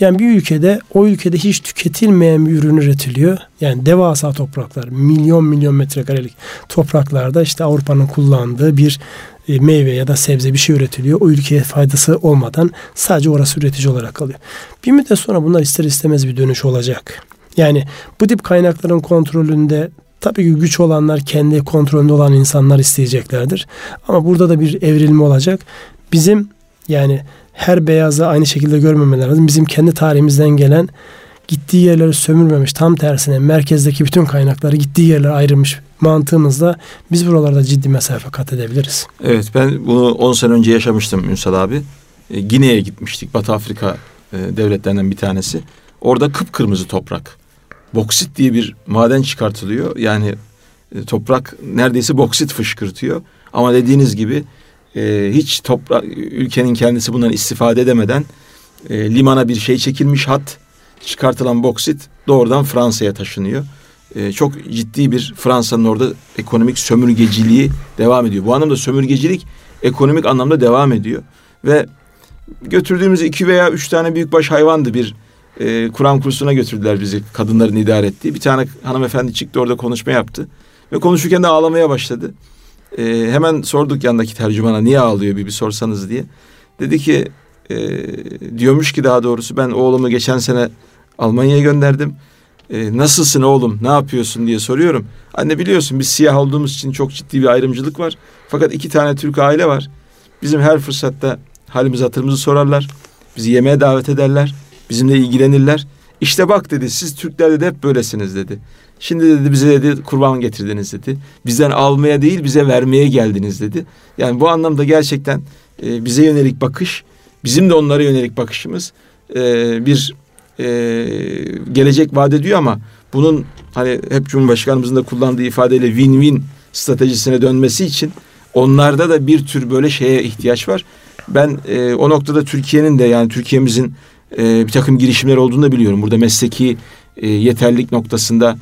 Yani bir ülkede o ülkede hiç tüketilmeyen bir ürün üretiliyor. Yani devasa topraklar, milyon milyon metrekarelik topraklarda işte Avrupa'nın kullandığı bir e, meyve ya da sebze bir şey üretiliyor. O ülkeye faydası olmadan sadece orası üretici olarak kalıyor. Bir müddet sonra bunlar ister istemez bir dönüş olacak. Yani bu tip kaynakların kontrolünde tabii ki güç olanlar kendi kontrolünde olan insanlar isteyeceklerdir. Ama burada da bir evrilme olacak. Bizim yani her beyazı aynı şekilde görmemeler lazım. Bizim kendi tarihimizden gelen gittiği yerleri sömürmemiş. Tam tersine merkezdeki bütün kaynakları gittiği yerlere ayrılmış mantığımızla biz buralarda ciddi mesafe kat edebiliriz. Evet ben bunu 10 sene önce yaşamıştım Ünsal abi. E, Gine'ye gitmiştik. Batı Afrika e, devletlerinden bir tanesi. Orada kıpkırmızı toprak. Boksit diye bir maden çıkartılıyor. Yani e, toprak neredeyse boksit fışkırtıyor. Ama dediğiniz gibi e, hiç toprak ülkenin kendisi bundan istifade edemeden e, limana bir şey çekilmiş hat çıkartılan boksit doğrudan Fransa'ya taşınıyor. E, çok ciddi bir Fransa'nın orada ekonomik sömürgeciliği devam ediyor. Bu anlamda sömürgecilik ekonomik anlamda devam ediyor ve götürdüğümüz iki veya üç tane büyükbaş hayvandı bir e, Kur'an kursuna götürdüler bizi kadınların idare ettiği. Bir tane hanımefendi çıktı orada konuşma yaptı ve konuşurken de ağlamaya başladı. E, hemen sorduk yandaki tercümana niye ağlıyor bir, bir sorsanız diye. Dedi ki e, diyormuş ki daha doğrusu ben oğlumu geçen sene Almanya'ya gönderdim. E, nasılsın oğlum ne yapıyorsun diye soruyorum. Anne biliyorsun biz siyah olduğumuz için çok ciddi bir ayrımcılık var. Fakat iki tane Türk aile var. Bizim her fırsatta halimizi hatırımızı sorarlar. Bizi yemeğe davet ederler. Bizimle ilgilenirler. İşte bak dedi siz Türkler dedi hep böylesiniz dedi. Şimdi dedi bize dedi kurban getirdiniz dedi. Bizden almaya değil bize vermeye geldiniz dedi. Yani bu anlamda gerçekten e, bize yönelik bakış, bizim de onlara yönelik bakışımız e, bir e, gelecek vaat ediyor ama bunun hani hep Cumhurbaşkanımızın da kullandığı ifadeyle win-win stratejisine dönmesi için onlarda da bir tür böyle şeye ihtiyaç var. Ben e, o noktada Türkiye'nin de yani Türkiye'mizin e, bir takım girişimler olduğunu da biliyorum. Burada mesleki e, yeterlilik noktasında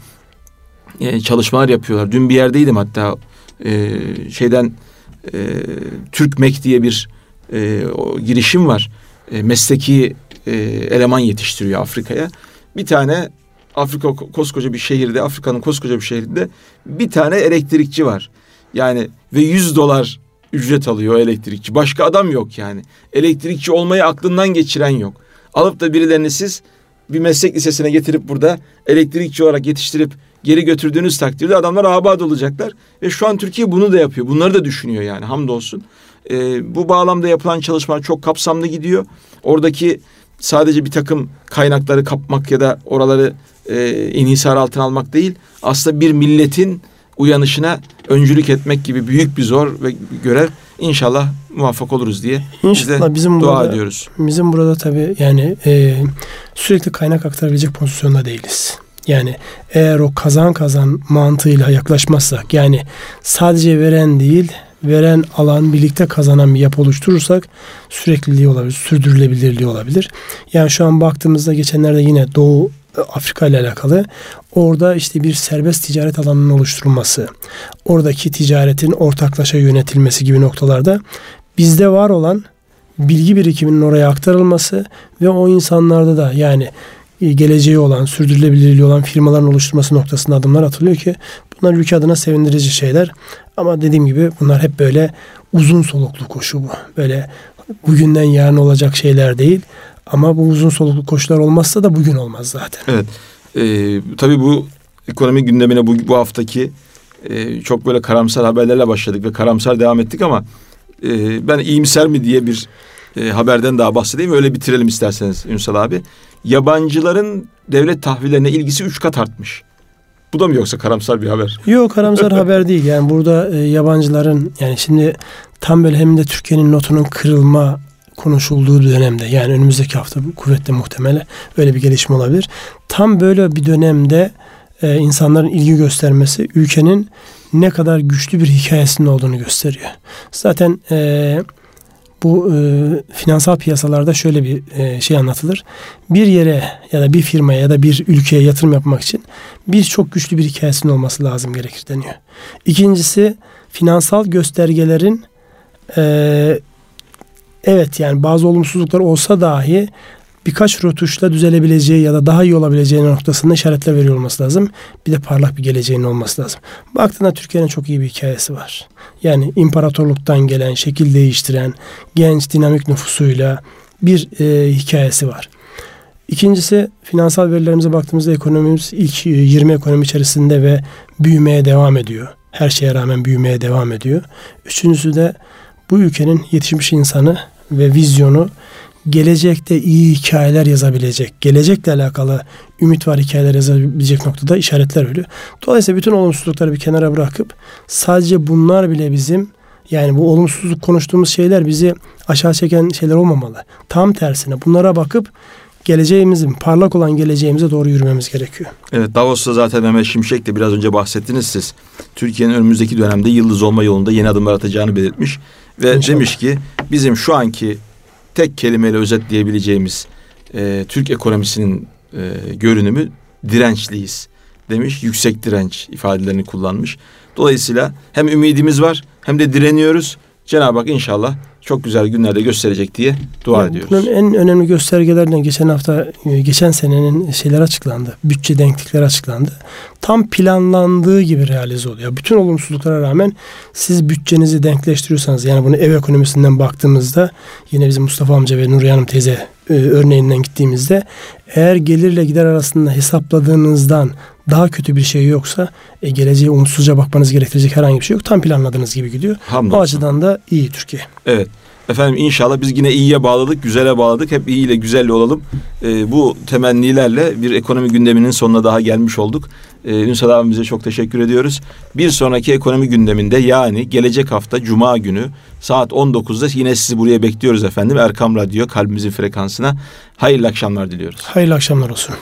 e, çalışmalar yapıyorlar. Dün bir yerdeydim hatta e, şeyden e, Türkmek diye bir e, o girişim var. E, mesleki e, eleman yetiştiriyor Afrika'ya. Bir tane Afrika koskoca bir şehirde, Afrika'nın koskoca bir şehrinde bir tane elektrikçi var. Yani ve 100 dolar ücret alıyor elektrikçi. Başka adam yok yani. Elektrikçi olmayı aklından geçiren yok. Alıp da birilerini siz bir meslek lisesine getirip burada elektrikçi olarak yetiştirip geri götürdüğünüz takdirde adamlar abad olacaklar. Ve şu an Türkiye bunu da yapıyor. Bunları da düşünüyor yani hamdolsun. Ee, bu bağlamda yapılan çalışmalar çok kapsamlı gidiyor. Oradaki sadece bir takım kaynakları kapmak ya da oraları e, inhisar altına almak değil. Aslında bir milletin uyanışına öncülük etmek gibi büyük bir zor ve görev inşallah muvaffak oluruz diye İnşallah bizim dua burada, ediyoruz. Bizim burada tabii yani e, sürekli kaynak aktarabilecek pozisyonda değiliz. Yani eğer o kazan kazan mantığıyla yaklaşmazsak yani sadece veren değil veren alan birlikte kazanan bir yapı oluşturursak sürekliliği olabilir, sürdürülebilirliği olabilir. Yani şu an baktığımızda geçenlerde yine Doğu Afrika ile alakalı orada işte bir serbest ticaret alanının oluşturulması, oradaki ticaretin ortaklaşa yönetilmesi gibi noktalarda bizde var olan bilgi birikiminin oraya aktarılması ve o insanlarda da yani e, geleceği olan, sürdürülebilirliği olan firmaların oluşturması noktasında adımlar atılıyor ki bunlar ülke adına sevindirici şeyler. Ama dediğim gibi bunlar hep böyle uzun soluklu koşu bu. Böyle bugünden yarın olacak şeyler değil. Ama bu uzun soluklu koşular olmazsa da bugün olmaz zaten. Evet. Ee, tabii bu ekonomi gündemine bu, bu haftaki e, çok böyle karamsar haberlerle başladık ve karamsar devam ettik ama e, ben iyimser mi diye bir e, haberden daha bahsedeyim. Öyle bitirelim isterseniz Ünsal abi. Yabancıların devlet tahvillerine ilgisi üç kat artmış. Bu da mı yoksa karamsar bir haber? Yok karamsar haber değil. Yani burada e, yabancıların yani şimdi tam böyle hem de Türkiye'nin notunun kırılma konuşulduğu dönemde yani önümüzdeki hafta bu kuvvetle muhtemele öyle bir gelişme olabilir. Tam böyle bir dönemde e, insanların ilgi göstermesi ülkenin ne kadar güçlü bir hikayesinin olduğunu gösteriyor. Zaten e, bu e, finansal piyasalarda şöyle bir e, şey anlatılır. Bir yere ya da bir firmaya ya da bir ülkeye yatırım yapmak için bir çok güçlü bir hikayesinin olması lazım gerekir deniyor. İkincisi finansal göstergelerin e, evet yani bazı olumsuzluklar olsa dahi birkaç rötuşla düzelebileceği ya da daha iyi olabileceği noktasında işaretler veriyor olması lazım. Bir de parlak bir geleceğinin olması lazım. Baktığında Türkiye'nin çok iyi bir hikayesi var. Yani imparatorluktan gelen, şekil değiştiren, genç, dinamik nüfusuyla bir e, hikayesi var. İkincisi finansal verilerimize baktığımızda ekonomimiz ilk 20 ekonomi içerisinde ve büyümeye devam ediyor. Her şeye rağmen büyümeye devam ediyor. Üçüncüsü de bu ülkenin yetişmiş insanı ve vizyonu gelecekte iyi hikayeler yazabilecek, gelecekle alakalı ümit var hikayeler yazabilecek noktada işaretler veriyor. Dolayısıyla bütün olumsuzlukları bir kenara bırakıp sadece bunlar bile bizim yani bu olumsuzluk konuştuğumuz şeyler bizi aşağı çeken şeyler olmamalı. Tam tersine bunlara bakıp geleceğimizin, parlak olan geleceğimize doğru yürümemiz gerekiyor. Evet Davos'ta zaten Mehmet Şimşek de biraz önce bahsettiniz siz. Türkiye'nin önümüzdeki dönemde yıldız olma yolunda yeni adımlar atacağını belirtmiş. Ve İnşallah. demiş ki bizim şu anki tek kelimeyle özetleyebileceğimiz e, Türk ekonomisinin e, görünümü dirençliyiz demiş. Yüksek direnç ifadelerini kullanmış. Dolayısıyla hem ümidimiz var hem de direniyoruz. Cenab-ı Hak inşallah çok güzel günlerde gösterecek diye dua yani ediyoruz. Bunun en önemli göstergelerinden geçen hafta, e, geçen senenin şeyler açıklandı. Bütçe denklikleri açıklandı. Tam planlandığı gibi realize oluyor. Bütün olumsuzluklara rağmen siz bütçenizi denkleştiriyorsanız yani bunu ev ekonomisinden baktığımızda yine bizim Mustafa amca ve Nuriye Hanım teyze e, örneğinden gittiğimizde eğer gelirle gider arasında hesapladığınızdan daha kötü bir şey yoksa e, geleceğe umutsuzca bakmanız gerektirecek herhangi bir şey yok. Tam planladığınız gibi gidiyor. Hamdolsun. O açıdan da iyi Türkiye. Evet. Efendim inşallah biz yine iyiye bağladık, güzele bağladık. Hep iyi ile güzelle olalım. Ee, bu temennilerle bir ekonomi gündeminin sonuna daha gelmiş olduk. Ee, Ünsal abimize çok teşekkür ediyoruz. Bir sonraki ekonomi gündeminde yani gelecek hafta Cuma günü saat 19'da yine sizi buraya bekliyoruz efendim. Erkam Radyo kalbimizin frekansına. Hayırlı akşamlar diliyoruz. Hayırlı akşamlar olsun.